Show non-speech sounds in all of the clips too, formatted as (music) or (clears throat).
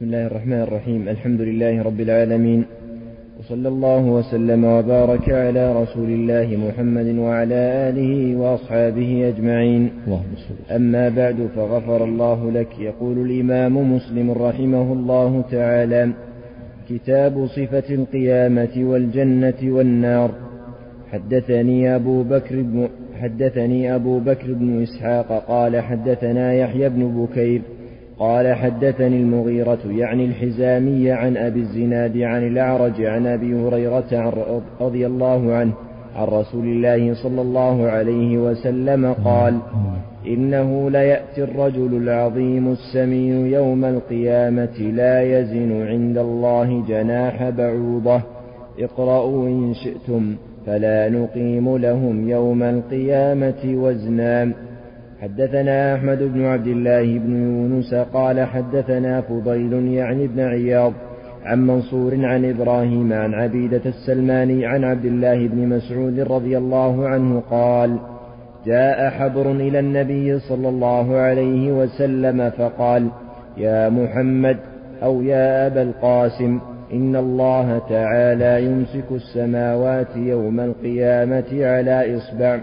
بسم الله الرحمن الرحيم الحمد لله رب العالمين وصلى الله وسلم وبارك على رسول الله محمد وعلى آله وأصحابه أجمعين أما بعد فغفر الله لك يقول الإمام مسلم رحمه الله تعالى كتاب صفة القيامة والجنة والنار حدثني أبو بكر بن حدثني أبو بكر بن إسحاق قال حدثنا يحيى بن بكير قال حدثني المغيرة يعني الحزامي عن أبي الزناد عن الأعرج عن أبي هريرة رضي الله عنه عن رسول الله صلى الله عليه وسلم قال إنه ليأتي الرجل العظيم السمي يوم القيامة لا يزن عند الله جناح بعوضة اقرأوا إن شئتم فلا نقيم لهم يوم القيامة وزنا حدثنا أحمد بن عبد الله بن يونس قال حدثنا فضيل يعني بن عياض عن منصور عن إبراهيم عن عبيدة السلماني عن عبد الله بن مسعود رضي الله عنه قال جاء حبر إلى النبي صلى الله عليه وسلم فقال يا محمد أو يا أبا القاسم إن الله تعالى يمسك السماوات يوم القيامة على إصبع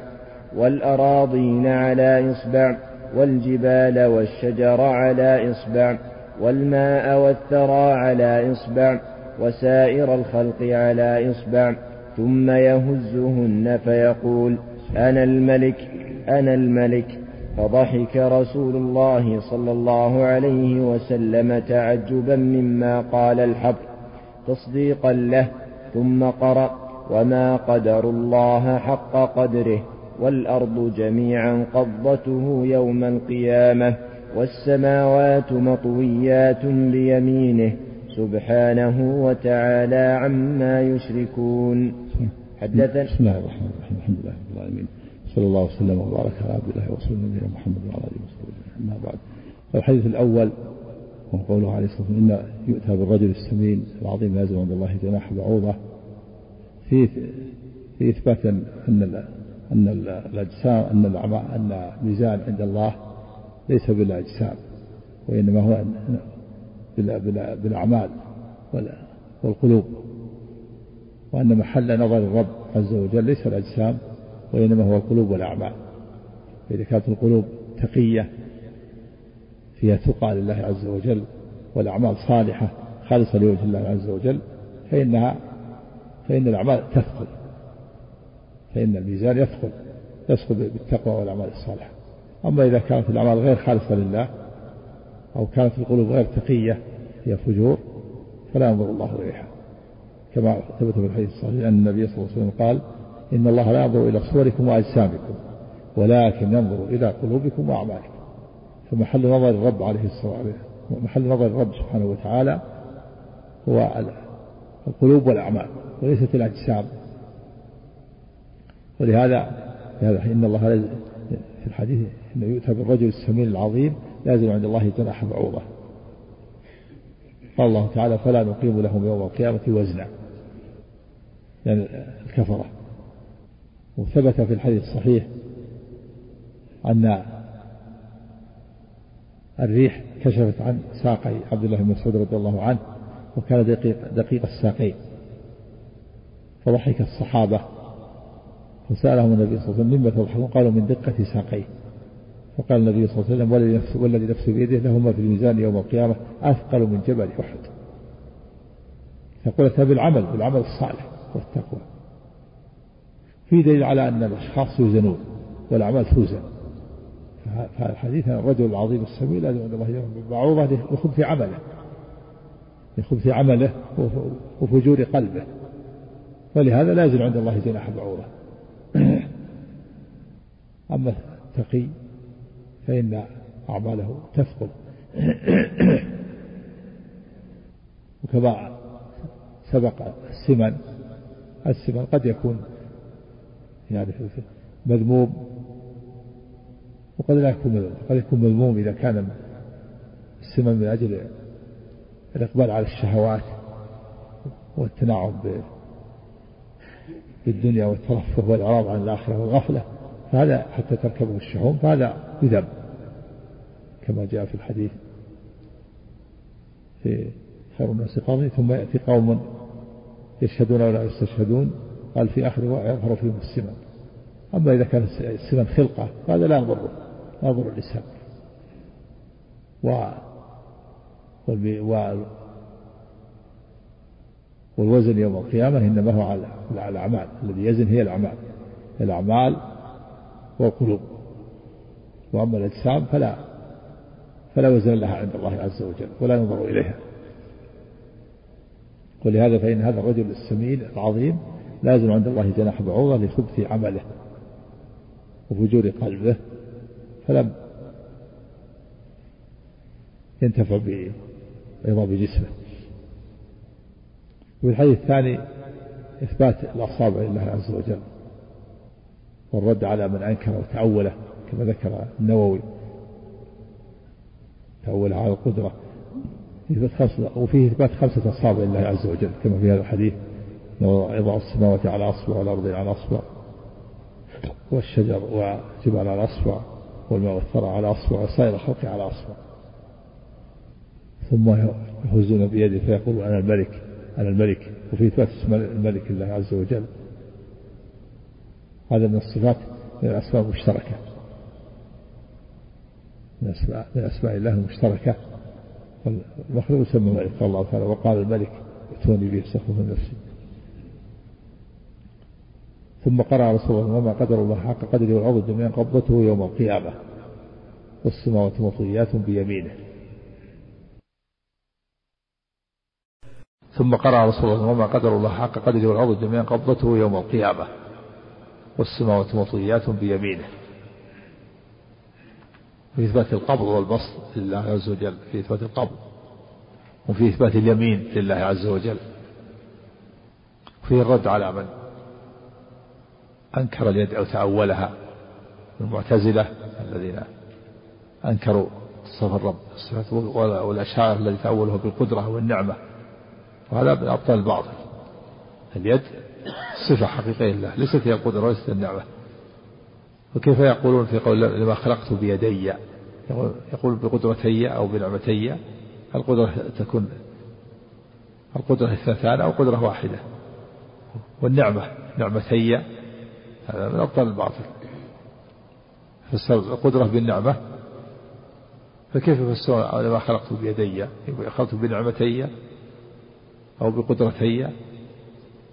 والأراضين على إصبع والجبال والشجر على إصبع والماء والثرى على إصبع وسائر الخلق على إصبع ثم يهزهن فيقول أنا الملك أنا الملك فضحك رسول الله صلى الله عليه وسلم تعجبا مما قال الحق تصديقا له ثم قرأ وما قدر الله حق قدره والأرض جميعا قبضته يوم القيامة والسماوات مطويات بيمينه سبحانه وتعالى عما يشركون حدثنا بسم الله الرحمن الرحيم الحمد لله رب العالمين صلى الله وسلم وبارك على عبد الله ورسوله نبينا محمد وعلى اله وصحبه اما بعد الحديث الاول وهو قوله عليه الصلاه والسلام ان يؤتى بالرجل السمين العظيم لازم عند الله جناح بعوضه في في اثبات ان أن الأجسام أن أن الميزان عند الله ليس بالأجسام وإنما هو بالأعمال والقلوب وأن محل نظر الرب عز وجل ليس الأجسام وإنما هو القلوب والأعمال فإذا كانت القلوب تقية فيها ثقة لله عز وجل والأعمال صالحة خالصة لوجه الله عز وجل فإنها فإن الأعمال تثقل فإن الميزان يثقل يثقل بالتقوى والأعمال الصالحة أما إذا كانت الأعمال غير خالصة لله أو كانت القلوب غير تقية هي فجور فلا ينظر الله إليها كما ثبت في الحديث الصحيح أن النبي صلى الله عليه وسلم قال إن الله لا ينظر إلى صوركم وأجسامكم ولكن ينظر إلى قلوبكم وأعمالكم فمحل نظر الرب عليه الصلاة والسلام محل نظر الرب سبحانه وتعالى هو القلوب والأعمال وليست الأجسام ولهذا هذا إن الله في الحديث إنه يؤتى بالرجل السمين العظيم لازم عند الله جناح بعوضة قال الله تعالى فلا نقيم لهم يوم القيامة وزنا يعني الكفرة وثبت في الحديث الصحيح أن الريح كشفت عن ساقي عبد الله بن مسعود رضي الله عنه وكان دقيق, دقيق الساقين فضحك الصحابة فسألهم النبي صلى الله عليه وسلم مما تضحكون قالوا من دقة ساقيه فقال النبي صلى الله عليه وسلم والذي نفسه, والذي بيده لهما في الميزان يوم القيامة أثقل من جبل أحد يقول بالعمل بالعمل الصالح والتقوى في دليل على أن الأشخاص يوزنون والأعمال توزن فالحديث عن الرجل العظيم السميع الذي عند الله بعوضة لخبث عمله لخبث عمله وفجور قلبه ولهذا لا يزن عند الله جناح بعوضة أما التقي فإن أعماله تثقل (clears throat) وكما سبق السمن السمن قد يكون يعني مذموم وقد لا يكون مذموم قد يكون مذموم إذا كان السمن من أجل الإقبال على الشهوات والتنعم بالدنيا والترفه والإعراض عن الآخرة والغفلة فهذا حتى تركبه الشحوم فهذا يذب كما جاء في الحديث في خير الناس قاضي ثم يأتي قوم يشهدون ولا يستشهدون قال في آخر يظهر فيهم السمن أما إذا كان السمن خلقة فهذا لا يضره لا يضر الإسلام و والوزن يوم القيامة إنما هو على الأعمال الذي يزن هي الأعمال الأعمال والقلوب وأما الأجسام فلا فلا وزن لها عند الله عز وجل ولا ينظر إليها ولهذا فإن هذا الرجل السمين العظيم لازم عند الله جناح بعوضة لخبث عمله وفجور قلبه فلم ينتفع بعظام بجسمه وفي الحديث الثاني إثبات الأصابع لله عز وجل والرد على من أنكر وتأوله كما ذكر النووي تأوله على القدرة وفيه إثبات خمسة أصابع لله عز وجل كما في هذا الحديث وضع السماوات على أصبع والأرض على أصبع والشجر والجبال على أصبع والماء والثرى على أصبع وسائر الخلق على أصبع ثم يهزون بيده فيقول أنا الملك أنا الملك وفي إثبات اسم الملك لله عز وجل هذا من الصفات من الأسماء المشتركة من أسماء, من أسماء الله المشتركة المخلوق يسمى الملك قال الله تعالى وقال الملك ائتوني به سخف نفسي ثم قرأ رسول الله وما قدر الله حق قدره والأرض جميعا قبضته يوم القيامة والسماوات مطويات بيمينه ثم قرأ رسول الله وما قدر الله حق قدره والأرض جميعا قبضته يوم القيامة والسماوات مطويات بيمينه في إثبات القبض والبسط لله عز وجل في إثبات القبض وفي إثبات اليمين لله عز وجل في الرد على من أنكر اليد أو تأولها المعتزلة الذين أنكروا صف الرب والأشاعرة الذي تأوله بالقدرة والنعمة وهذا من أبطال الباطل اليد صفة حقيقية لله ليست هي القدرة وليست النعمة وكيف يقولون في قول لما خلقت بيدي يقول بقدرتي أو بنعمتي القدرة تكون القدرة اثنتان أو قدرة واحدة والنعمة نعمتي هذا من أبطال الباطل فسر القدرة بالنعمة فكيف يفسرون لما خلقت بيدي خلقت بنعمتي أو بقدرتي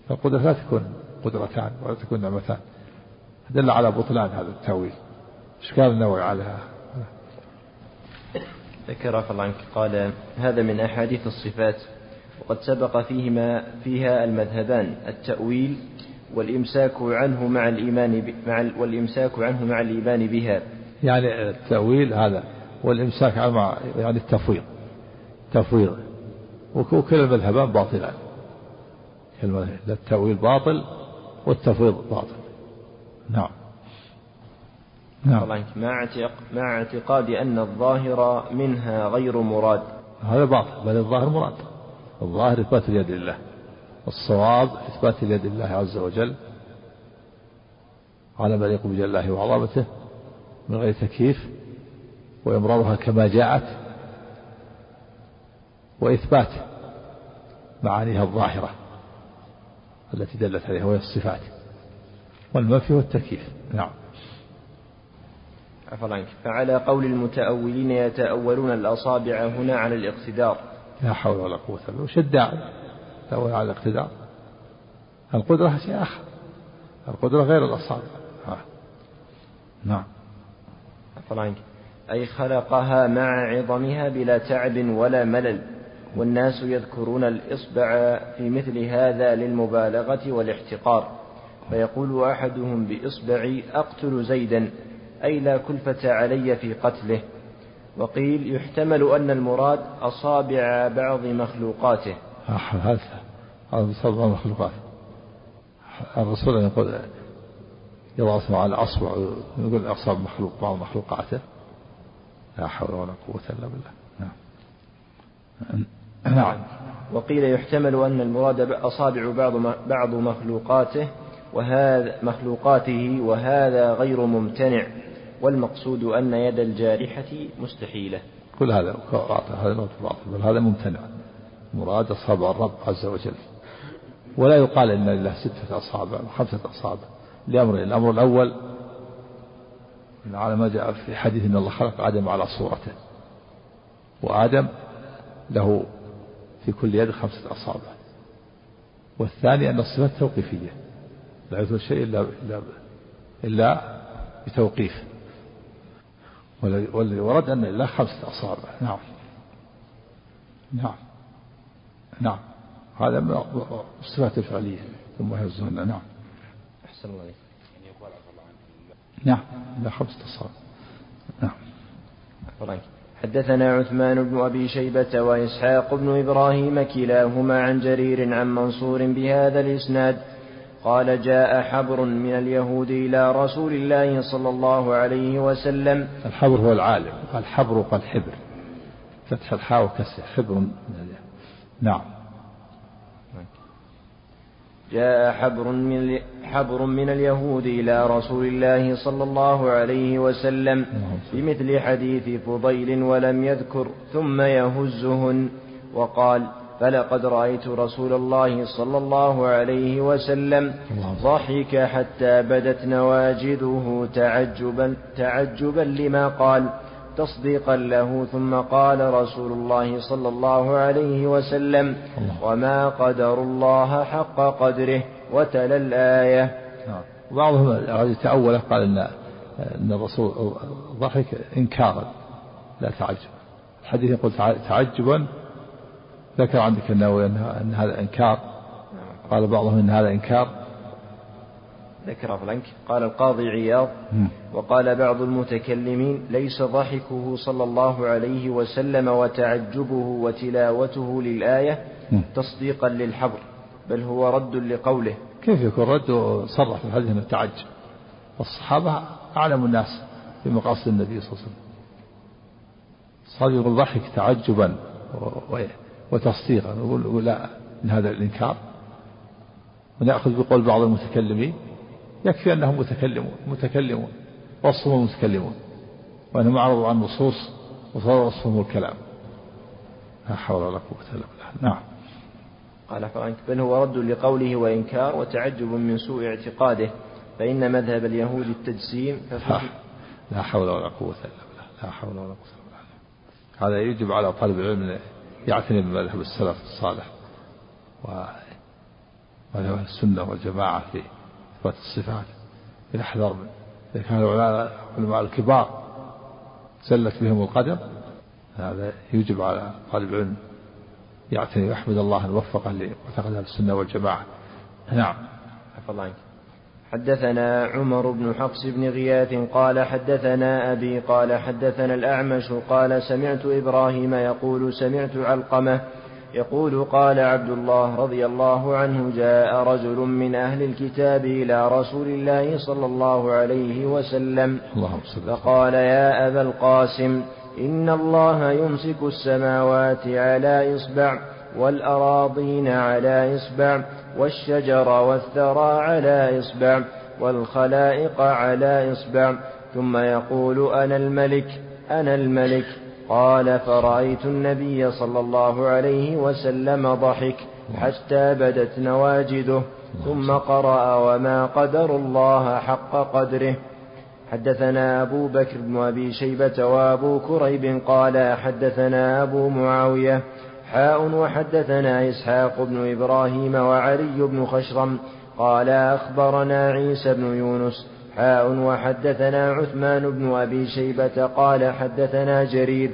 فالقدرة لا تكون قدرتان ولا تكون نعمتان دل على بطلان هذا التأويل إشكال النووي على ذكر الله عنك قال هذا من أحاديث الصفات وقد سبق فيهما فيها المذهبان التأويل والإمساك عنه مع الإيمان مع والإمساك عنه مع الإيمان بها يعني التأويل هذا والإمساك عنه يعني التفويض تفويض وكلا المذهبان باطلان التأويل باطل والتفويض باطل نعم نعم مع اعتق... مع اعتقاد أن الظاهر منها غير مراد هذا باطل بل الظاهر مراد الظاهر إثبات اليد لله الصواب إثبات اليد لله عز وجل على ما يليق بجلاله وعظمته من غير تكييف وإمرارها كما جاءت وإثبات معانيها الظاهرة التي دلت عليها وهي الصفات والمنفي والتكييف نعم عفوا عنك فعلى قول المتأولين يتأولون الأصابع هنا على الاقتدار لا حول ولا قوة إلا بالله الداعي تأول على الاقتدار القدرة شيء آخر القدرة غير الأصابع ها. نعم عفوا عنك أي خلقها مع عظمها بلا تعب ولا ملل والناس يذكرون الإصبع في مثل هذا للمبالغة والاحتقار فيقول أحدهم بإصبعي أقتل زيدا أي لا كلفة علي في قتله وقيل يحتمل أن المراد أصابع بعض مخلوقاته هذا أصابع مخلوقاته الرسول يقول يضع على الأصبع يقول أصاب مخلوق بعض مخلوقاته لا حول ولا قوة إلا بالله نعم نعم وقيل يحتمل أن المراد أصابع بعض بعض مخلوقاته وهذا مخلوقاته وهذا غير ممتنع والمقصود أن يد الجارحة مستحيلة كل هذا هذا بل هذا ممتنع مراد أصابع الرب عز وجل ولا يقال إن لله ستة أصابع أو خمسة أصابع لأمرين الأمر الأول على ما جاء في حديث إن الله خلق آدم على صورته وآدم له في كل يد خمسة أصابع والثاني أن الصفات توقيفية لا يثبت شيء إلا إلا إلا بتوقيف والذي ورد أن الله خمسة أصابع نعم نعم نعم هذا من الصفات الفعلية ثم يهزون نعم أحسن الله عليك يعني يقول عبد الله نعم لا خمسة أصابع نعم عفى حدثنا عثمان بن أبي شيبة وإسحاق بن إبراهيم كلاهما عن جرير عن منصور بهذا الإسناد قال جاء حبر من اليهود إلى رسول الله صلى الله عليه وسلم الحبر هو العالم قال حبر فتح الحاء وكسر حبر من اليهود نعم جاء حبر من حبر من اليهود إلى رسول الله صلى الله عليه وسلم بمثل حديث فضيل ولم يذكر ثم يهزهن وقال فلقد رأيت رسول الله صلى الله عليه وسلم ضحك حتى بدت نواجذه تعجبا تعجبا لما قال تصديقا له ثم قال رسول الله صلى الله عليه وسلم وما قدر الله حق قدره وتلا الآية نعم. بعضهم أراد قال إن أن الرسول ضحك إنكارا لا تعجب الحديث يقول تعجبا ذكر عندك النووي أن هذا إنكار نعم. قال بعضهم إن هذا إنكار ذكر فلانك قال القاضي عياض وقال بعض المتكلمين ليس ضحكه صلى الله عليه وسلم وتعجبه وتلاوته للآية تصديقا للحبر بل هو رد لقوله كيف يكون رد صرح في الحديث التعجب الصحابة أعلم الناس بمقاصد النبي صلى الله عليه وسلم الصحابي يقول ضحك تعجبا وتصديقا يقول لا من هذا الإنكار ونأخذ بقول بعض المتكلمين يكفي أنهم متكلمون متكلمون وصفهم متكلمون وأنهم أعرضوا عن النصوص وصار وصفهم الكلام لا حول ولا قوة إلا بالله نعم قال فرانك بل هو رد لقوله وإنكار وتعجب من سوء اعتقاده فإن مذهب اليهود التجسيم لا حول ولا قوة إلا بالله لا حول ولا قوة إلا بالله هذا يجب على طالب العلم يعتني بمذهب السلف الصالح و السنة والجماعة فيه إثبات الصفات يحذر من إذا كان العلماء الكبار زلت بهم القدم هذا يجب على طالب العلم يعتني ويحمد الله ان وفقه لمعتقد اهل السنه والجماعه. نعم. عفى الله عنك. حدثنا عمر بن حفص بن غياث قال حدثنا ابي قال حدثنا الاعمش قال سمعت ابراهيم يقول سمعت علقمه يقول قال عبد الله رضي الله عنه جاء رجل من أهل الكتاب إلى رسول الله صلى الله عليه وسلم فقال يا أبا القاسم إن الله يمسك السماوات على إصبع والأراضين على إصبع والشجر والثرى على إصبع والخلائق على إصبع ثم يقول أنا الملك أنا الملك قال فرأيت النبي صلى الله عليه وسلم ضحك حتى بدت نواجذه ثم قرأ وما قدر الله حق قدره حدثنا أبو بكر بن أبي شيبة وأبو كريب قال حدثنا أبو معاوية حاء وحدثنا إسحاق بن إبراهيم وعلي بن خشرم قال أخبرنا عيسى بن يونس حاء وحدثنا عثمان بن أبي شيبة قال حدثنا جرير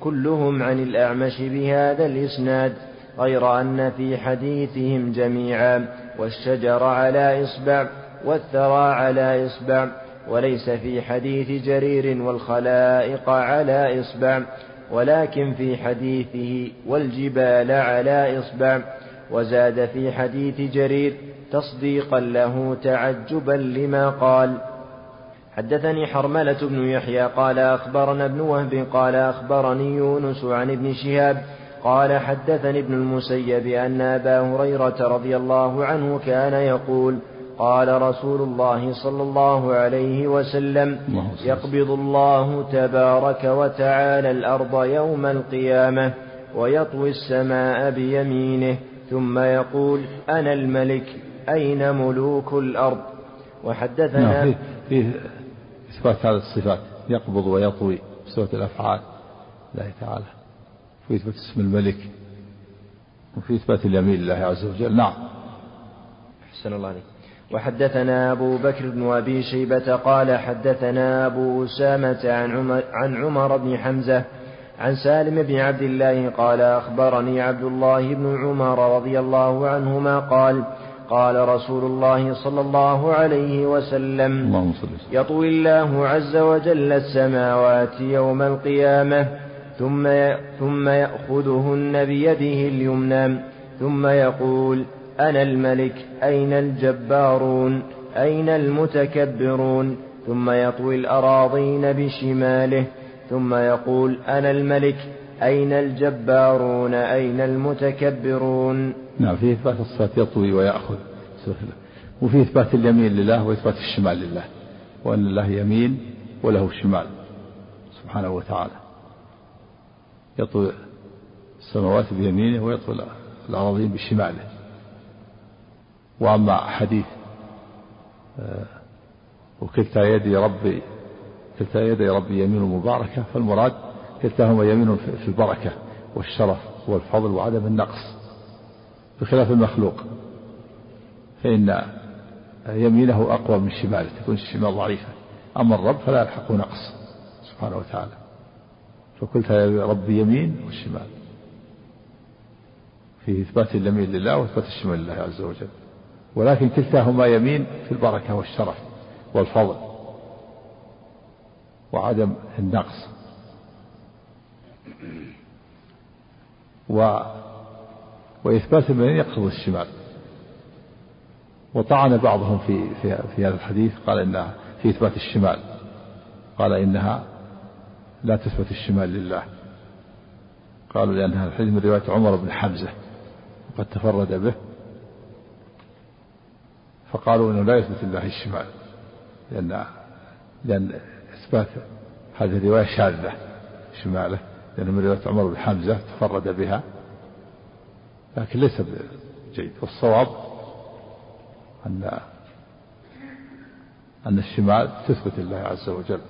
كلهم عن الأعمش بهذا الإسناد غير أن في حديثهم جميعا والشجر على إصبع والثرى على إصبع وليس في حديث جرير والخلائق على إصبع ولكن في حديثه والجبال على إصبع وزاد في حديث جرير تصديقا له تعجبا لما قال حدثني حرملة بن يحيى قال أخبرنا ابن وهب قال أخبرني يونس عن ابن شهاب قال حدثني ابن المسيب أن أبا هريرة رضي الله عنه كان يقول قال رسول الله صلى الله عليه وسلم يقبض الله تبارك وتعالى الأرض يوم القيامة ويطوي السماء بيمينه ثم يقول أنا الملك أين ملوك الأرض وحدثنا نعم فيه, إثبات هذه الصفات يقبض ويطوي بصفة الأفعال الله تعالى في إثبات اسم الملك وفي إثبات اليمين لله عز وجل نعم أحسن الله عليك وحدثنا أبو بكر بن أبي شيبة قال حدثنا أبو أسامة عن عمر, عن عمر بن حمزة عن سالم بن عبد الله قال أخبرني عبد الله بن عمر رضي الله عنهما قال قال رسول الله صلى الله عليه وسلم يطوي الله عز وجل السماوات يوم القيامة ثم ثم يأخذهن بيده اليمنى ثم يقول أنا الملك أين الجبارون أين المتكبرون ثم يطوي الأراضين بشماله ثم يقول أنا الملك أين الجبارون أين المتكبرون نعم فيه إثبات الصفات يطوي ويأخذ سهلة. وفيه إثبات اليمين لله وإثبات الشمال لله وأن الله يمين وله شمال سبحانه وتعالى يطوي السماوات بيمينه ويطوي الأراضين بشماله وأما حديث آه، وكلتا يدي ربي كلتا يدي ربي يمين مباركة فالمراد كلتاهما يمين في البركة والشرف والفضل وعدم النقص بخلاف المخلوق فإن يمينه أقوى من شماله تكون الشمال ضعيفة أما الرب فلا يلحقه نقص سبحانه وتعالى فقلت يا رب يمين والشمال في إثبات اليمين لله وإثبات الشمال لله عز وجل ولكن كلتاهما يمين في البركة والشرف والفضل وعدم النقص و وإثبات اليمين يقصد الشمال وطعن بعضهم في في, في هذا الحديث قال إنها في إثبات الشمال قال إنها لا تثبت الشمال لله قالوا لأن هذا الحديث من رواية عمر بن حمزة وقد تفرد به فقالوا انه لا يثبت الله الشمال لان لان اثبات هذه الروايه شاذه شماله لأن من رواية عمر بن حمزة تفرد بها لكن ليس جيد والصواب أن أن الشمال تثبت لله عز وجل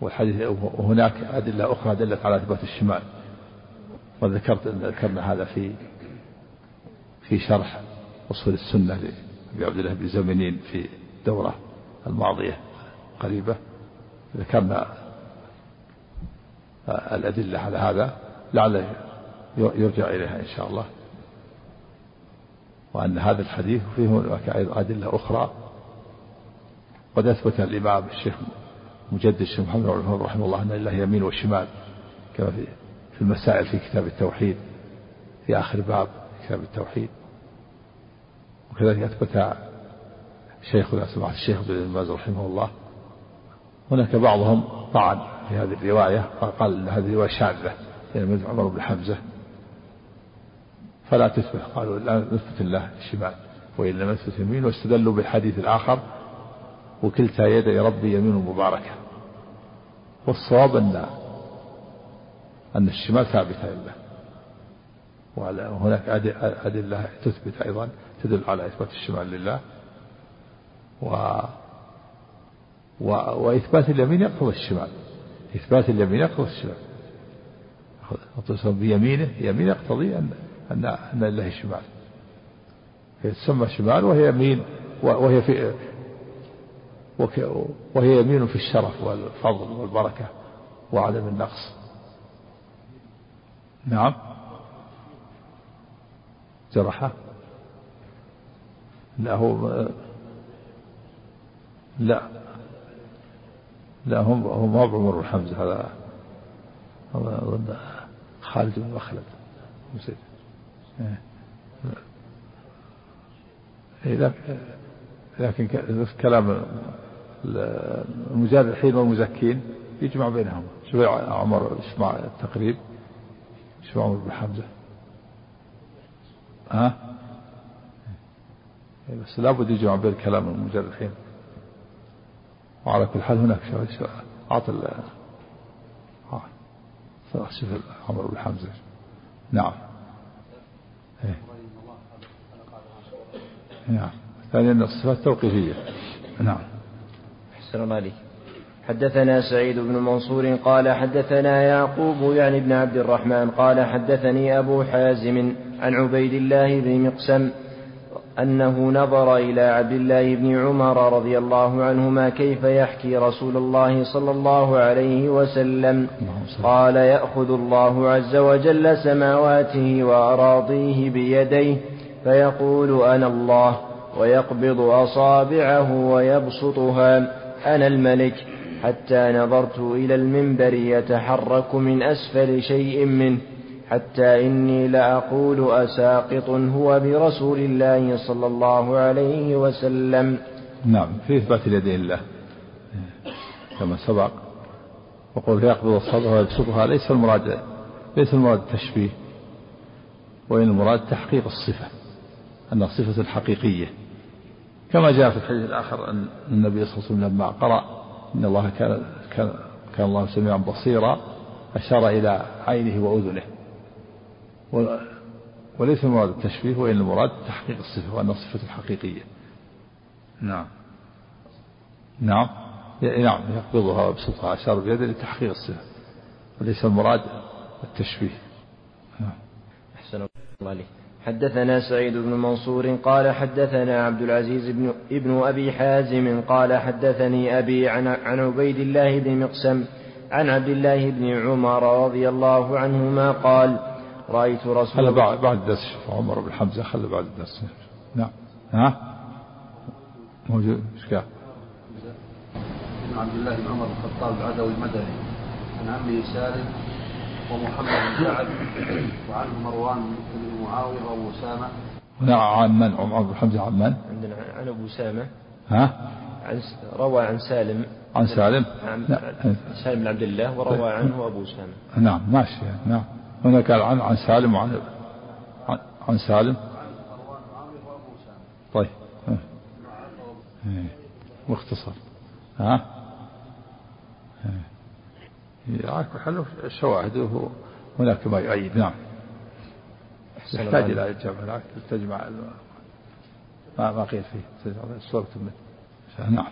والحديث وهناك أدلة أخرى دلت على إثبات الشمال وذكرت أن ذكرنا هذا في في شرح أصول السنة لأبي عبد الله بن زمنين في الدورة الماضية قريبة ذكرنا الأدلة على هذا لعل يرجع إليها إن شاء الله وأن هذا الحديث فيه هناك أدلة أخرى قد أثبت الإمام الشيخ مجدد الشيخ محمد بن رحمه الله أن الله يمين وشمال كما في في المسائل في كتاب التوحيد في آخر باب كتاب التوحيد وكذلك أثبت شيخنا سماحة الشيخ عبد باز رحمه الله هناك بعضهم طعن في هذه الرواية قال هذه الرواية شاذة يعني عمر بن حمزة فلا تثبت قالوا لا نثبت الله الشمال وإنما نثبت اليمين واستدلوا بالحديث الآخر وكلتا يدي ربي يمين مباركة والصواب أن أن الشمال ثابتة لله وهناك أدلة تثبت أيضا تدل على إثبات الشمال لله و, و... وإثبات اليمين يقتضي الشمال إثبات اليمين يقتضي الشمال بيمينه يمين يقتضي أن أن أن لله شمال تسمى شمال وهي يمين وهي في وهي يمين في الشرف والفضل والبركة وعدم النقص نعم جرحه لا هو لا لا هم هم هو عمر الحمزة هذا هذا أظن خالد بن مخلد مسيد إيه. إيه، لكن كلام المجرحين والمزكين يجمع بينهم شو عمر اسمع التقريب شو عمر بن حمزة ها إيه، بس لابد يجمع بين كلام المجرحين وعلى كل حال هناك شاهد أعطى شوف عمر بن حمزة نعم إيه. نعم ثانيا الصفات التوقيفية نعم أحسن الله لي. حدثنا سعيد بن منصور قال حدثنا يعقوب يعني بن عبد الرحمن قال حدثني أبو حازم عن عبيد الله بن مقسم أنه نظر إلى عبد الله بن عمر رضي الله عنهما كيف يحكي رسول الله صلى الله عليه وسلم قال يأخذ الله عز وجل سماواته وأراضيه بيديه فيقول أنا الله ويقبض أصابعه ويبسطها أنا الملك حتى نظرت إلى المنبر يتحرك من أسفل شيء منه حتى إني لأقول أساقط هو برسول الله صلى الله عليه وسلم نعم في إثبات اليدين الله كما سبق وقول يقبض الصدر ويبسطها ليس المراد ليس المراد التشبيه وإن المراد تحقيق الصفة أنها صفة حقيقية كما جاء في الحديث الآخر أن النبي صلى الله عليه وسلم لما قرأ إن الله كان كان, كان الله سميعا بصيرا أشار إلى عينه وأذنه وليس المراد التشبيه وإن المراد تحقيق الصفة وأن الصفة الحقيقية نعم نعم نعم يقبضها ويبسطها أشار بيده لتحقيق الصفة وليس المراد التشبيه نعم. أحسن الله لي. حدثنا سعيد بن منصور قال حدثنا عبد العزيز بن ابن أبي حازم قال حدثني أبي عن, عن عبيد الله بن مقسم عن عبد الله بن عمر رضي الله عنهما قال رأيت رسول خلى بعد, بعد الدرس شوف عمر بن حمزة خلى بعد الدرس نعم ها موجود ايش قال؟ ابن عبد الله بن عمر بن الخطاب العدوي المدني عن عمه سالم ومحمد بن سعد وعن مروان بن معاوية وأبو أسامة نعم عن من عمر بن حمزة عن من؟ عندنا عن أبو أسامة ها؟ عن روى عن سالم عن سالم عن نعم. سالم بن عبد الله وروى طيب. عنه أبو أسامة نعم ماشي نعم هنا قال عن عن سالم وعن عن سالم طيب واختصر ها يعرف حلو الشواهد الشواهد هناك ما يؤيد نعم يحتاج الى الجمع تجمع ما ما قيل فيه صوت نعم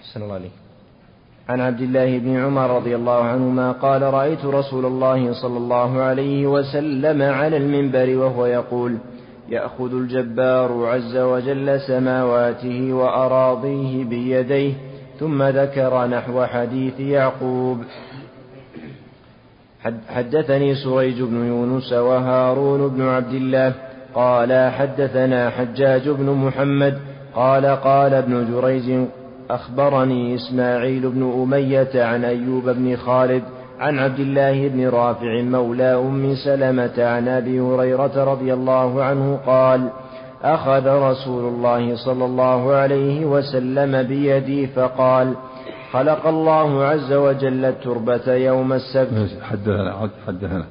احسن الله عليك عن عبد الله بن عمر رضي الله عنهما قال رأيت رسول الله صلى الله عليه وسلم على المنبر وهو يقول يأخذ الجبار عز وجل سماواته وأراضيه بيديه ثم ذكر نحو حديث يعقوب حدثني سريج بن يونس وهارون بن عبد الله قال حدثنا حجاج بن محمد قال قال ابن جريج أخبرني إسماعيل بن أمية عن أيوب بن خالد عن عبد الله بن رافع مولى أم سلمة عن أبي هريرة رضي الله عنه قال أخذ رسول الله صلى الله عليه وسلم بيدي فقال خلق الله عز وجل التربة يوم السبت حدثنا حدثنا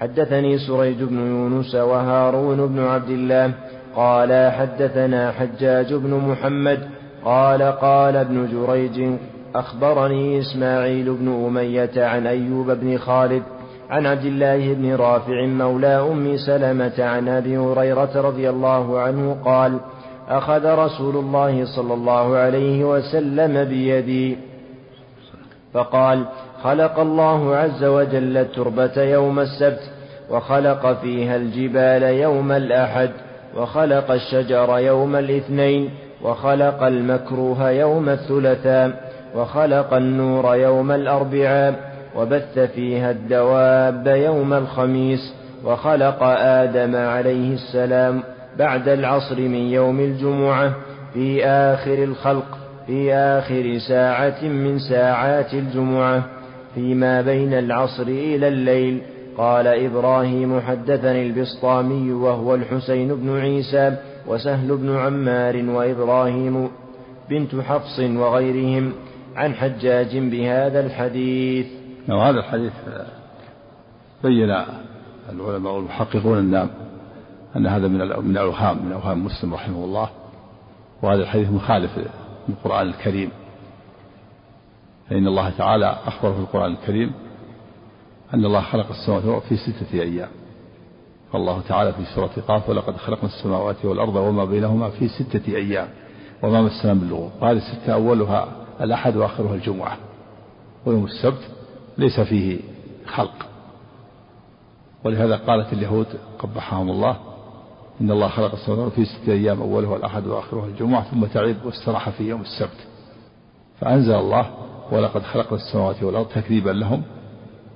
حدثني سريج بن يونس وهارون بن عبد الله قال حدثنا حجاج بن محمد قال قال ابن جريج أخبرني إسماعيل بن أمية عن أيوب بن خالد عن عبد الله بن رافع مولى أم سلمة عن أبي هريرة رضي الله عنه قال أخذ رسول الله صلى الله عليه وسلم بيدي فقال خلق الله عز وجل التربة يوم السبت وخلق فيها الجبال يوم الأحد وخلق الشجر يوم الاثنين وخلق المكروه يوم الثلاثاء وخلق النور يوم الأربعاء وبث فيها الدواب يوم الخميس وخلق آدم عليه السلام بعد العصر من يوم الجمعة في آخر الخلق في آخر ساعة من ساعات الجمعة فيما بين العصر إلى الليل قال إبراهيم حدثني البسطامي وهو الحسين بن عيسى وسهل بن عمار وإبراهيم بنت حفص وغيرهم عن حجاج بهذا الحديث وهذا نعم، الحديث بين العلماء والمحققون أن أن هذا من من الأوهام من أوهام مسلم رحمه الله وهذا الحديث مخالف للقرآن الكريم فإن الله تعالى أخبر في القرآن الكريم أن الله خلق السماوات والأرض في ستة أيام فالله تعالى في سورة قاف ولقد خلقنا السماوات والأرض وما بينهما في ستة أيام وما مسنا من لغوب وهذه الستة أولها الأحد وآخرها الجمعة ويوم السبت ليس فيه خلق ولهذا قالت اليهود قبحهم الله إن الله خلق السماوات في ستة أيام أولها الأحد وآخرها الجمعة ثم تعب واستراح في يوم السبت فأنزل الله ولقد خلقنا السماوات والأرض تكذيبا لهم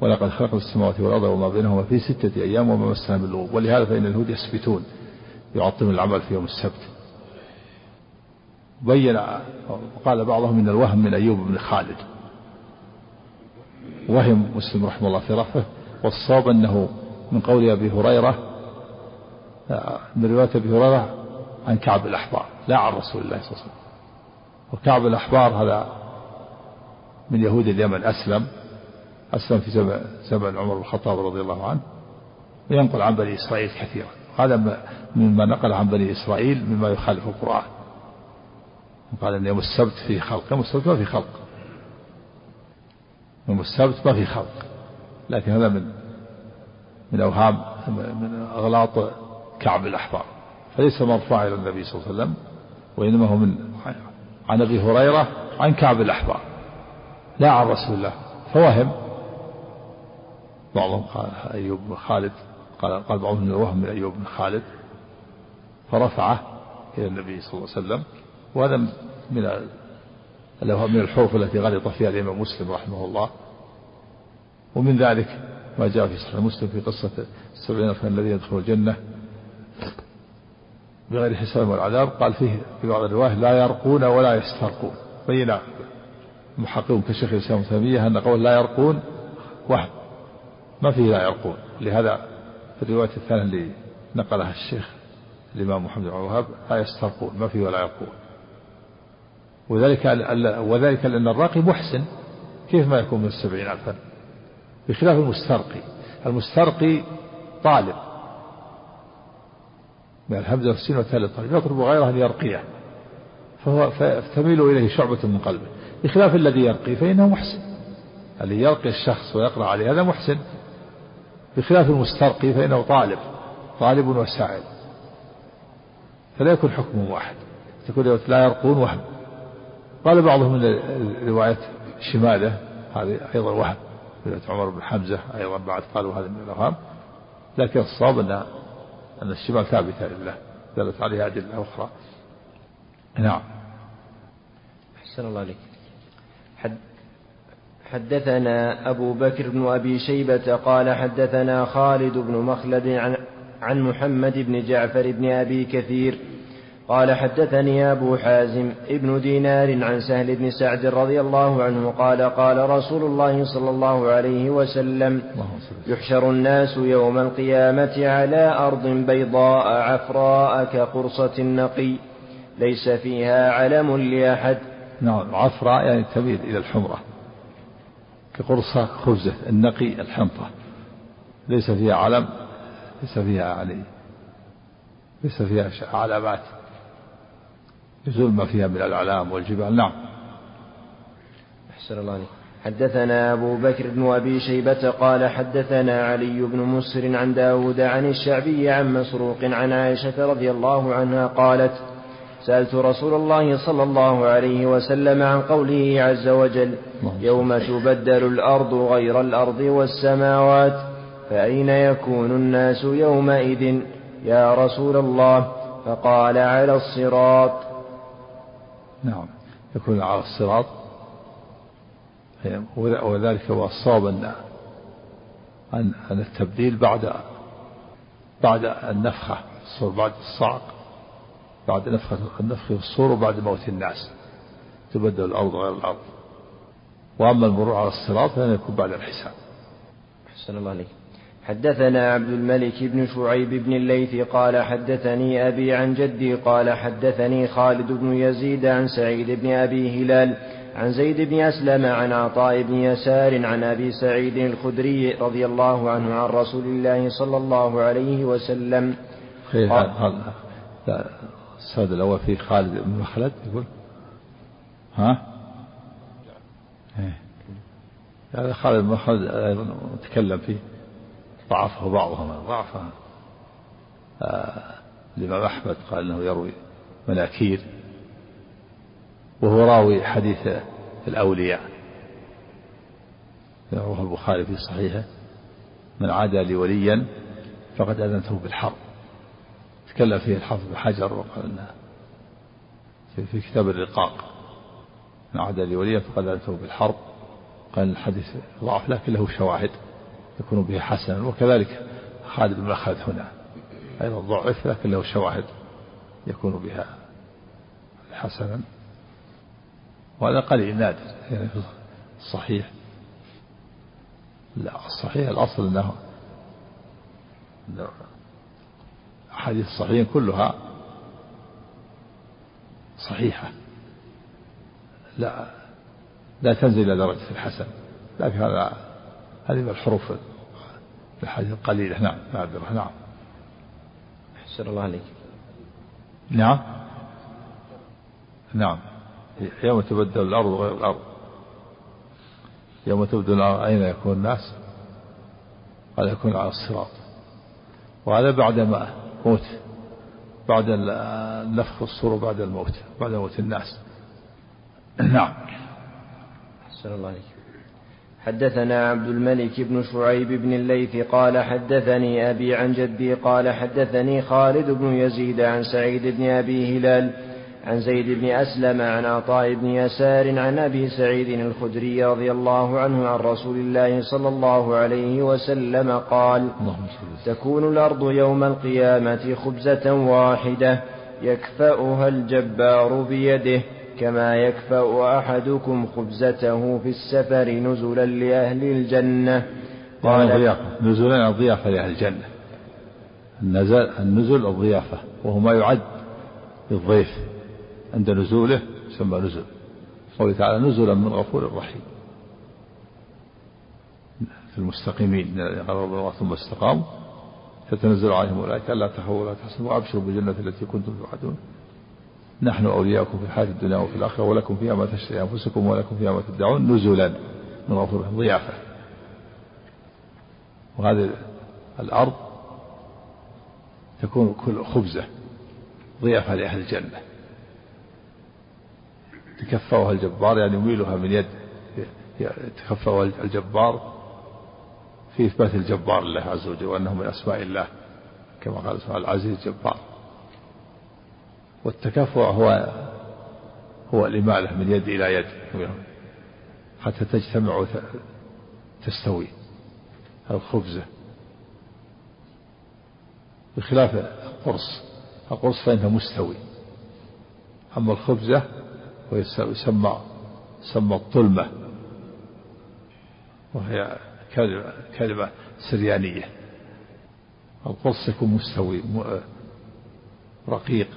ولقد خلقنا السماوات والأرض وما بينهما في ستة أيام وما مسنا من لغوب ولهذا فإن اليهود يسبتون يعطلون العمل في يوم السبت بين قال بعضهم إن الوهم من أيوب بن خالد وهم مسلم رحمه الله في رفعه والصواب أنه من قول أبي هريرة من رواية أبي هريرة عن كعب الأحبار لا عن رسول الله صلى الله عليه وسلم وكعب الأحبار هذا من يهود اليمن أسلم أسلم في زمن, زمن عمر بن الخطاب رضي الله عنه وينقل عن بني إسرائيل كثيرا هذا مما نقل عن بني إسرائيل مما يخالف القرآن قال أن يوم السبت فيه خلق يوم السبت ما في خلق يوم السبت ما في خلق لكن هذا من من أوهام من أغلاط كعب الأحبار فليس مرفوع إلى النبي صلى الله عليه وسلم وإنما هو من عن أبي هريرة عن كعب الأحبار لا عن رسول الله فوهم بعضهم قال أيوب بن خالد قال قال بعضهم من الوهم من أيوب بن خالد فرفعه إلى النبي صلى الله عليه وسلم وهذا من الأوهام من الحروف التي غلط فيها الإمام مسلم رحمه الله ومن ذلك ما جاء في صحيح مسلم في قصة السبعين ألفا الذين يدخلون الجنة بغير حساب والعذاب قال فيه في بعض الرواية لا يرقون ولا يسترقون بين محققون كشيخ الإسلام تيمية أن قول لا يرقون وهم ما فيه لا يرقون لهذا في الرواية الثانية اللي نقلها الشيخ الإمام محمد بن الوهاب لا يسترقون ما فيه ولا يرقون وذلك وذلك لأن الراقي محسن كيف ما يكون من السبعين ألفا بخلاف المسترقي المسترقي طالب من الهمزة والسين والثالث طالب يطلب غيره أن يرقيه فهو فتميل إليه شعبة من قلبه بخلاف الذي يرقي فإنه محسن الذي يرقي الشخص ويقرأ عليه هذا محسن بخلاف المسترقي فإنه طالب طالب وسائل فلا يكون حكمهم واحد تكون لا يرقون وهم قال بعضهم من رواية شمالة هذه أيضا وهم رواية عمر بن حمزة أيضا بعد قالوا هذا من الأوهام لكن الصواب أن أن الشمال ثابتة لله دلت عليها أدلة أخرى نعم أحسن الله عليك حد حدثنا أبو بكر بن أبي شيبة قال حدثنا خالد بن مخلد عن, عن محمد بن جعفر بن أبي كثير قال حدثني أبو حازم ابن دينار عن سهل بن سعد رضي الله عنه قال قال رسول الله صلى الله عليه وسلم يحشر الناس يوم القيامة على أرض بيضاء عفراء كقرصة نقي ليس فيها علم لأحد نعم عفراء يعني تميل إلى الحمرة قرصة خبزة النقي الحنطة ليس فيها علم ليس فيها علي ليس فيها علامات يزول ما فيها من الأعلام والجبال نعم أحسن الله عليك حدثنا أبو بكر بن أبي شيبة قال حدثنا علي بن مسر عن داود عن الشعبي عن مسروق عن عائشة رضي الله عنها قالت سألت رسول الله صلى الله عليه وسلم عن قوله عز وجل يوم تبدل الأرض غير الأرض والسماوات فأين يكون الناس يومئذ يا رسول الله فقال على الصراط نعم يكون على الصراط وذلك هو الصواب أن التبديل بعد بعد النفخة بعد الصعق بعد نفخة النفخ في الصور وبعد موت الناس تبدل الأرض غير الأرض وأما المرور على الصراط فلن يكون بعد الحساب أحسن الله عليك حدثنا عبد الملك بن شعيب بن الليث قال حدثني أبي عن جدي قال حدثني خالد بن يزيد عن سعيد بن أبي هلال عن زيد بن أسلم عن عطاء بن يسار عن أبي سعيد الخدري رضي الله عنه عن رسول الله صلى الله عليه وسلم خير هذا السند الأول فيه خالد بن مخلد يقول ها هذا إيه. يعني خالد بن مخلد أيضا تكلم فيه ضعفه بعضهم ضعفه آه، الإمام أحمد قال أنه يروي مناكير وهو راوي حديث الأولياء رواه البخاري في صحيحه من عادى لي وليا فقد أذنته بالحرب تكلم فيه الحافظ بن حجر وقال انه في كتاب الرقاق من عهد لي وليا فقد أتوا بالحرب قال الحديث ضعف لكن له شواهد يكون به حسنا وكذلك خالد بن مخلد هنا أيضا ضعف لكن له شواهد يكون بها حسنا وهذا قليل نادر يعني في الصحيح لا الصحيح الأصل أنه أحاديث الصحيحين كلها صحيحة لا لا تنزل إلى درجة الحسن لكن هذا هذه الحروف الحديث القليلة نعم نادرة نعم،, نعم أحسن الله عليك نعم نعم يوم تبدل الأرض غير الأرض يوم تبدل الأرض أين يكون الناس قال يكون على الصراط وهذا بعدما موت بعد النفخ الصور بعد الموت بعد موت الناس (clears throat) نعم أحسن الله عليك حدثنا عبد الملك بن شعيب بن الليث قال حدثني أبي عن جدي قال حدثني خالد بن يزيد عن سعيد بن أبي هلال عن زيد بن أسلم عن عطاء بن يسار عن أبي سعيد الخدري رضي الله عنه عن رسول الله صلى الله عليه وسلم قال تكون الأرض يوم القيامة خبزة واحدة يكفأها الجبار بيده كما يكفأ أحدكم خبزته في السفر نزلا لأهل الجنة قال نزلا الضيافة لأهل الجنة النزل النزل الضيافة وهو ما يعد للضيف عند نزوله يسمى نزل قوله تعالى نزلا من غفور رحيم في المستقيمين ثم استقاموا تتنزل عليهم اولئك الا تخافوا ولا تحزنوا وابشروا بالجنه التي كنتم توعدون نحن اولياؤكم في الحياه الدنيا وفي الاخره ولكم فيها ما تشتهي انفسكم ولكم فيها ما تدعون نزلا من غفور ضيافه وهذه الارض تكون كل خبزه ضيافه لاهل الجنه تكفاها الجبار يعني يميلها من يد تكفاها الجبار في إثبات الجبار لله عز وجل وأنه من أسماء الله كما قال اسمه العزيز الجبار والتكفؤ هو هو الإمالة من يد إلى يد حتى تجتمع وتستوي الخبزة بخلاف القرص القرص فإنه مستوي أما الخبزة ويسمى يسمى الطلمة وهي كلمة, كلمة سريانية القرص يكون مستوي رقيق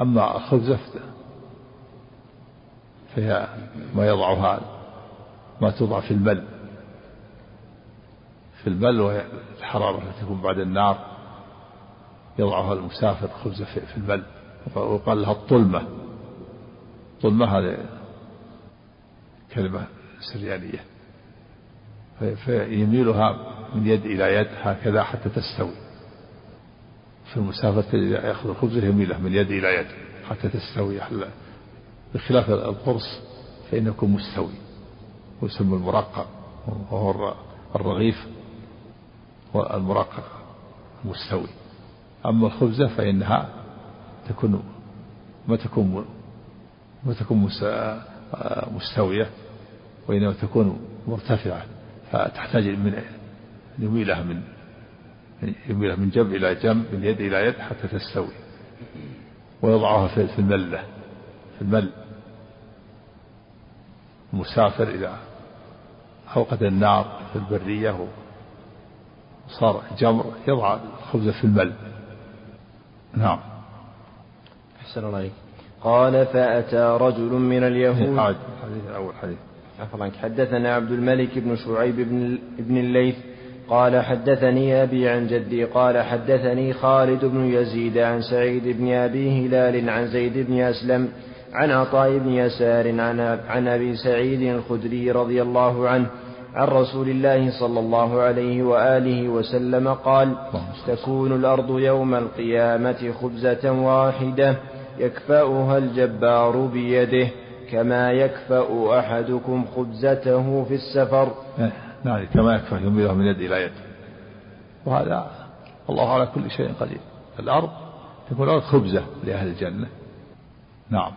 أما الخبزة فهي ما يضعها ما توضع في البل في البل وهي الحرارة التي تكون بعد النار يضعها المسافر خبزة في البل ويقال لها الطلمة ظلمة هذا كلمة سريانية فيميلها من يد إلى يد هكذا حتى تستوي في المسافة يأخذ الخبز يميله من يد إلى يد حتى تستوي بخلاف القرص فإنه يكون مستوي ويسمى المرقع وهو الرغيف والمرقع مستوي أما الخبزة فإنها تكون ما تكون وتكون آه، مستوية وإنما تكون مرتفعة فتحتاج من يميلها من يميلها من جنب إلى جنب من يد إلى يد حتى تستوي ويضعها في الملة في المل المسافر إذا أوقد النار في البرية وصار جمر يضع الخبز في المل نعم أحسن الله عليك قال فأتى رجل من اليهود الحديث إيه، الأول حديث عفوا حدثنا عبد الملك بن شعيب بن, بن الليث قال حدثني أبي عن جدي قال حدثني خالد بن يزيد عن سعيد بن أبي هلال عن زيد بن أسلم عن عطاء بن يسار عن, عن أبي سعيد الخدري رضي الله عنه عن رسول الله صلى الله عليه وآله وسلم قال تكون الأرض يوم القيامة خبزة واحدة يكفأها الجبار بيده كما يكفأ أحدكم خبزته في السفر إيه، نعم كما يكفأ ينبذها من يد إلى يد وهذا الله على كل شيء قدير الأرض تكون الأرض خبزة لأهل الجنة نعم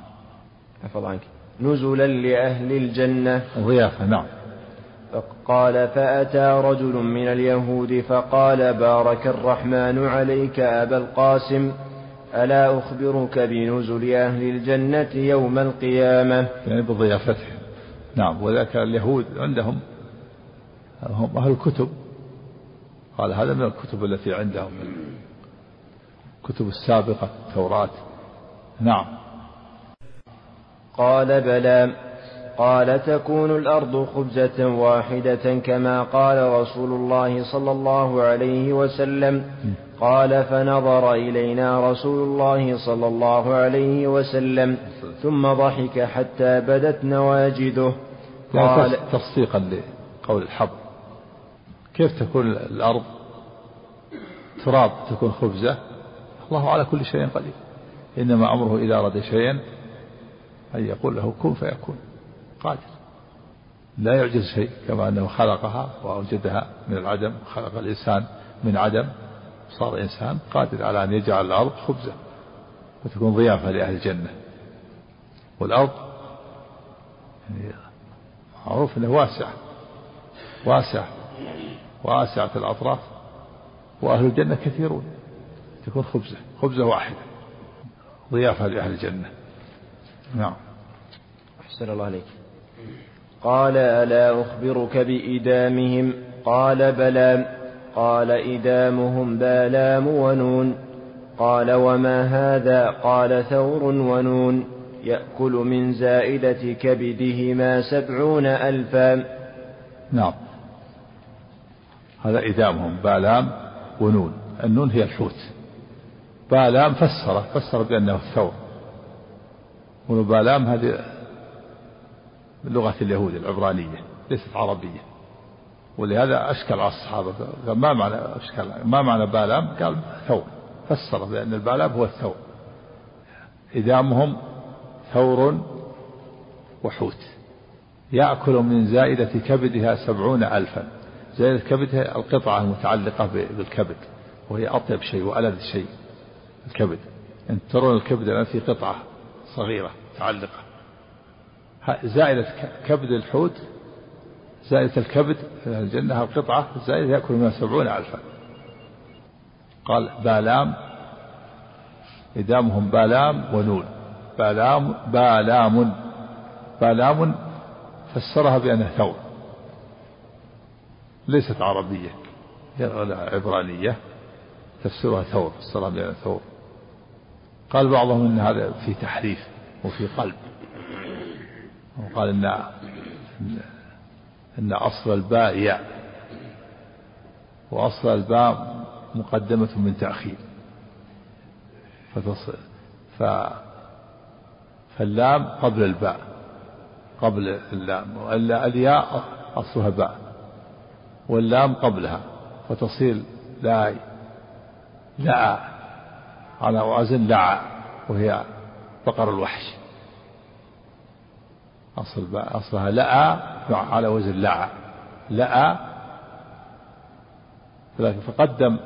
حفظ عنك نزلا لأهل الجنة ضيافة نعم قال فأتى رجل من اليهود فقال بارك الرحمن عليك أبا القاسم ألا أخبرك بنزل أهل الجنة يوم القيامة يعني بضيافته نعم وذاك اليهود عندهم هم أهل الكتب قال هذا من الكتب التي عندهم الكتب السابقة التوراة نعم قال بلى قال تكون الأرض خبزة واحدة كما قال رسول الله صلى الله عليه وسلم قال فنظر إلينا رسول الله صلى الله عليه وسلم ثم ضحك حتى بدت نواجده قال تصديقا لقول الحظ كيف تكون الأرض تراب تكون خبزة الله على كل شيء قدير إنما أمره إذا أراد شيئا أن يقول له كن فيكون قادر لا يعجز شيء كما أنه خلقها وأوجدها من العدم خلق الإنسان من عدم صار إنسان قادر على أن يجعل الأرض خبزة وتكون ضيافة لأهل الجنة والأرض يعني معروف أنه واسع واسع واسعة الأطراف وأهل الجنة كثيرون تكون خبزة خبزة واحدة ضيافة لأهل الجنة نعم أحسن الله عليك قال ألا أخبرك بإدامهم قال بلى قال إدامهم بالام ونون قال وما هذا قال ثور ونون يأكل من زائدة كبدهما سبعون ألفا نعم هذا إدامهم بالام ونون النون هي الحوت بالام فسر فسر بأنه الثور ونون بالام هذه من لغة اليهود العبرانية ليست عربية ولهذا أشكل على الصحابة قال ما معنى أشكل ما معنى بالام قال ثور فسر بأن البالام هو الثور إدامهم ثور وحوت يأكل من زائدة كبدها سبعون ألفا زائدة كبدها القطعة المتعلقة بالكبد وهي أطيب شيء وألذ شيء الكبد أن يعني ترون الكبد الآن في قطعة صغيرة متعلقة زائدة كبد الحوت زائدة الكبد الجنة القطعة الزائدة يأكل منها سبعون ألفا قال بالام إدامهم بالام ونون بالام بالام بالام فسرها بأنها ثور ليست عربية ولا عبرانية تفسرها ثور فسرها بأنها ثور قال بعضهم ان هذا في تحريف وفي قلب وقال ان أن أصل الباء ياء وأصل الباء مقدمة من تأخير فتصل ف فاللام قبل الباء قبل اللام وإلا الياء أصلها باء واللام قبلها فتصير لا لا على وزن لعى وهي بقر الوحش أصل أصلها لأ على وزن لعى لعى لكن فقدم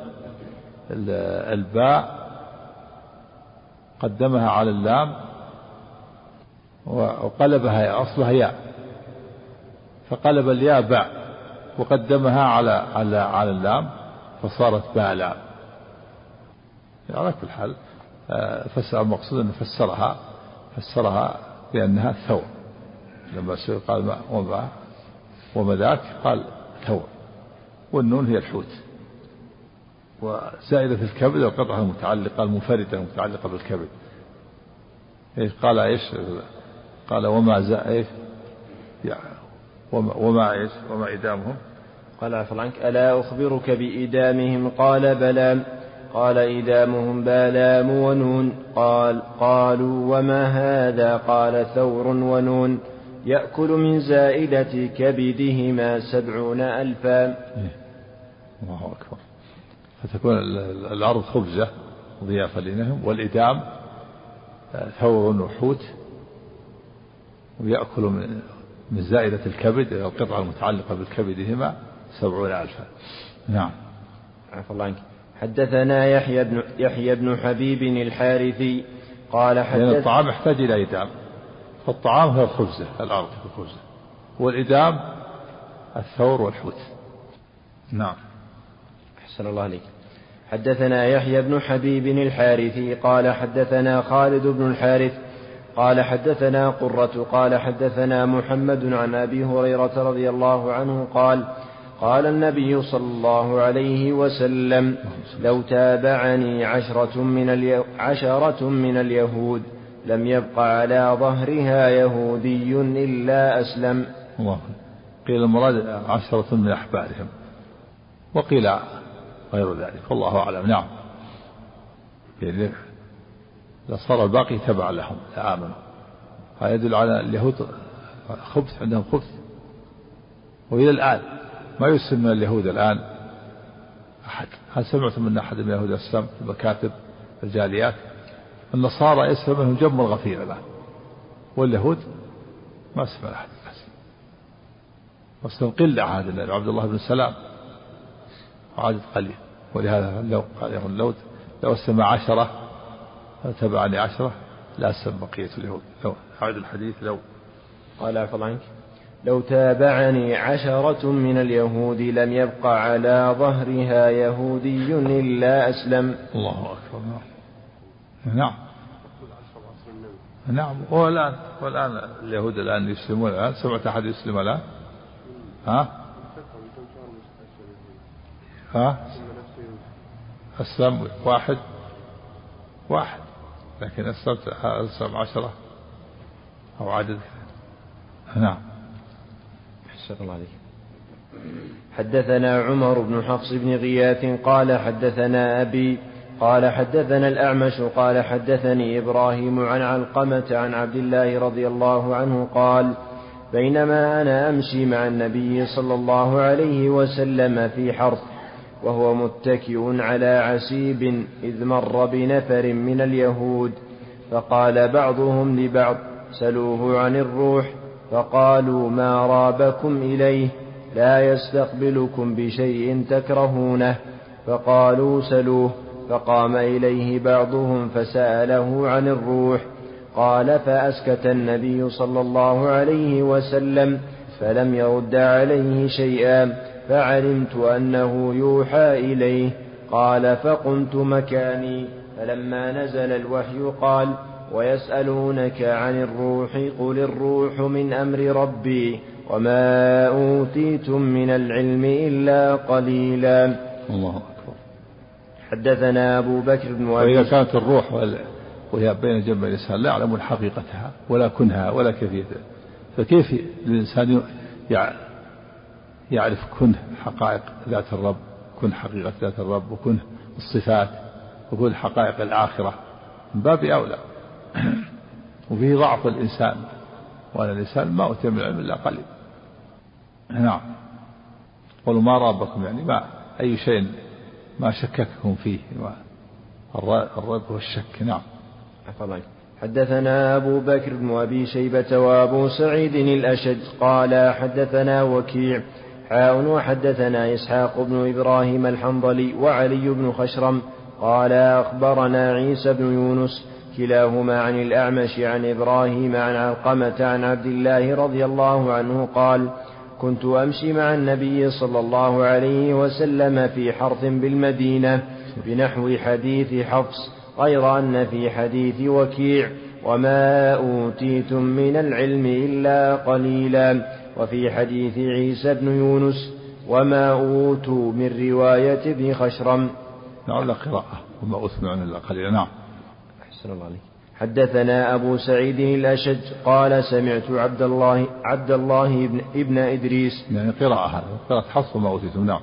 الباء قدمها على اللام وقلبها أصلها ياء فقلب الياء باء وقدمها على على على اللام فصارت باء لام يعني على كل حال آه، فسر المقصود أنه فسرها فسرها بأنها ثور لما سئل قال ما وما وما ذاك قال ثور والنون هي الحوت وزائدة الكبد القطعة المتعلقة المنفردة المتعلقة بالكبد إيه قال ايش قال وما ايش؟ يعني وما, وما ايش وما إدامهم قال عفوا عنك ألا أخبرك بإدامهم قال بلى قال إدامهم بالام ونون قال قالوا وما هذا قال ثور ونون يأكل من زائدة كبدهما سبعون ألفا الله أكبر فتكون الأرض خبزة ضيافة لهم والإدام آه، ثور وحوت ويأكل من من زائدة الكبد القطعة المتعلقة بكبدهما سبعون ألفا نعم عفى الله عنك حدثنا يحيى بن يحيى بن حبيب الحارثي قال حدث يعني الطعام يحتاج إلى إدام فالطعام هو الخبزة الأرض الخبزة والإدام الثور والحوت نعم أحسن الله عليك حدثنا يحيى بن حبيب الحارثي قال حدثنا خالد بن الحارث قال حدثنا قرة قال حدثنا محمد عن أبي هريرة رضي الله عنه قال قال النبي صلى الله عليه وسلم لو تابعني عشرة من, عشرة من اليهود لم يبق على ظهرها يهودي إلا أسلم الله قيل المراد عشرة من أحبارهم وقيل غير ذلك والله أعلم نعم لصار الباقي تبعا لهم آمنوا هذا يدل على اليهود خبث عندهم خبث وإلى الآن ما يسلم من اليهود الآن أحد هل سمعتم أن أحد من اليهود أسلم في المكاتب الجاليات النصارى يسلم منهم جم الغفير الآن واليهود ما سمع أحد مسلم قلة عاد عبد الله بن سلام عدد قليل ولهذا لو قال لو لو أسلم عشرة تبعني عشرة لا أسلم بقية اليهود لو عاد الحديث لو قال عفوا عنك لو تابعني عشرة من اليهود لم يبقى على ظهرها يهودي إلا أسلم الله أكبر نعم نعم هو الآن هو الآن اليهود الآن يسلمون الآن سمعت أحد يسلم الآن ها ها أسلم واحد واحد لكن أسلمت أسلم عشرة أو عدد نعم حسن الله عليك حدثنا عمر بن حفص بن غياث قال حدثنا أبي قال حدثنا الأعمش قال حدثني إبراهيم عن علقمة عن عبد الله رضي الله عنه قال بينما أنا أمشي مع النبي صلى الله عليه وسلم في حرث وهو متكئ على عسيب إذ مر بنفر من اليهود فقال بعضهم لبعض سلوه عن الروح فقالوا ما رابكم إليه لا يستقبلكم بشيء تكرهونه فقالوا سلوه فقام إليه بعضهم فسأله عن الروح قال فأسكت النبي صلى الله عليه وسلم فلم يرد عليه شيئا فعلمت أنه يوحى إليه قال فقمت مكاني فلما نزل الوحي قال ويسألونك عن الروح قل الروح من أمر ربي وما أوتيتم من العلم إلا قليلا الله حدثنا أبو بكر بن أبي وإذا كانت الروح وهي بين جنب الإنسان لا يعلمون حقيقتها ولا كنها ولا كيفيتها فكيف الإنسان يعرف كنه حقائق ذات الرب كن حقيقة ذات الرب وكن الصفات وكن حقائق الآخرة من باب أولى (clears throat) وفيه ضعف الإنسان وأن الإنسان ما أوتي من العلم إلا قليل نعم قولوا ما ربكم يعني ما أي شيء ما شككهم فيه الرد والشك نعم عفوا حدثنا أبو بكر بن أبي شيبة وأبو سعيد الأشد قال حدثنا وكيع حاء وحدثنا إسحاق بن إبراهيم الحنظلي وعلي بن خشرم قال أخبرنا عيسى بن يونس كلاهما عن الأعمش عن إبراهيم عن علقمة عن عبد الله رضي الله عنه قال كنت أمشي مع النبي صلى الله عليه وسلم في حرث بالمدينة بنحو حديث حفص غير أن في حديث وكيع وما أوتيتم من العلم إلا قليلا وفي حديث عيسى بن يونس وما أوتوا من رواية ابن خشرم نعم قراءة وما أثنى عن إلا قليلا نعم أحسن الله عليك حدثنا أبو سعيد الأشج قال سمعت عبد الله عبد الله ابن, ابن إدريس يعني قراءة هذا قراءة حصر ما أوتيتم نعم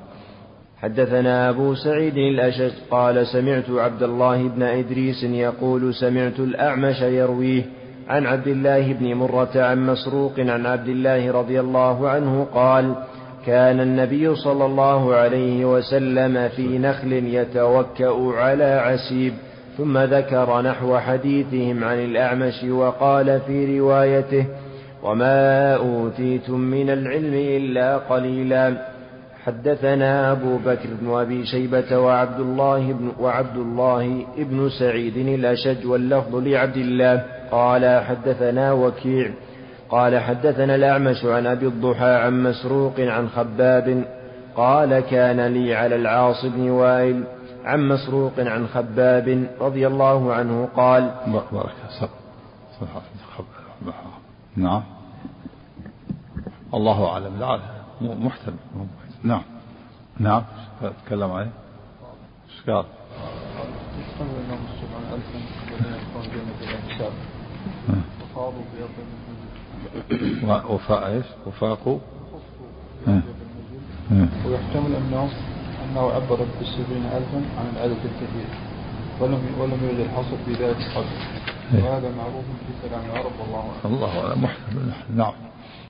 حدثنا أبو سعيد الأشج قال سمعت عبد الله بن إدريس يقول سمعت الأعمش يرويه عن عبد الله بن مرة عن مسروق عن عبد الله رضي الله عنه قال كان النبي صلى الله عليه وسلم في نخل يتوكأ على عسيب ثم ذكر نحو حديثهم عن الأعمش وقال في روايته وما أوتيتم من العلم إلا قليلا حدثنا أبو بكر بن أبي شيبة وعبد الله بن وعبد الله بن سعيد الأشج واللفظ لعبد الله قال حدثنا وكيع قال حدثنا الأعمش عن أبي الضحى عن مسروق عن خباب قال كان لي على العاص بن وائل عن مسروق عن خباب رضي الله عنه قال بارك نعم الله أعلم لا محتمل نعم نعم تكلم عليه ايش قال؟ وفاء ايش؟ وفاقوا ويحتمل انهم أنه عبرت بالسبعين ألفا عن العدد الكثير ولم ولم يوجد الحصر في ذلك قبل إيه. وهذا معروف في كلام العرب والله أعلم الله أعلم محتمل نعم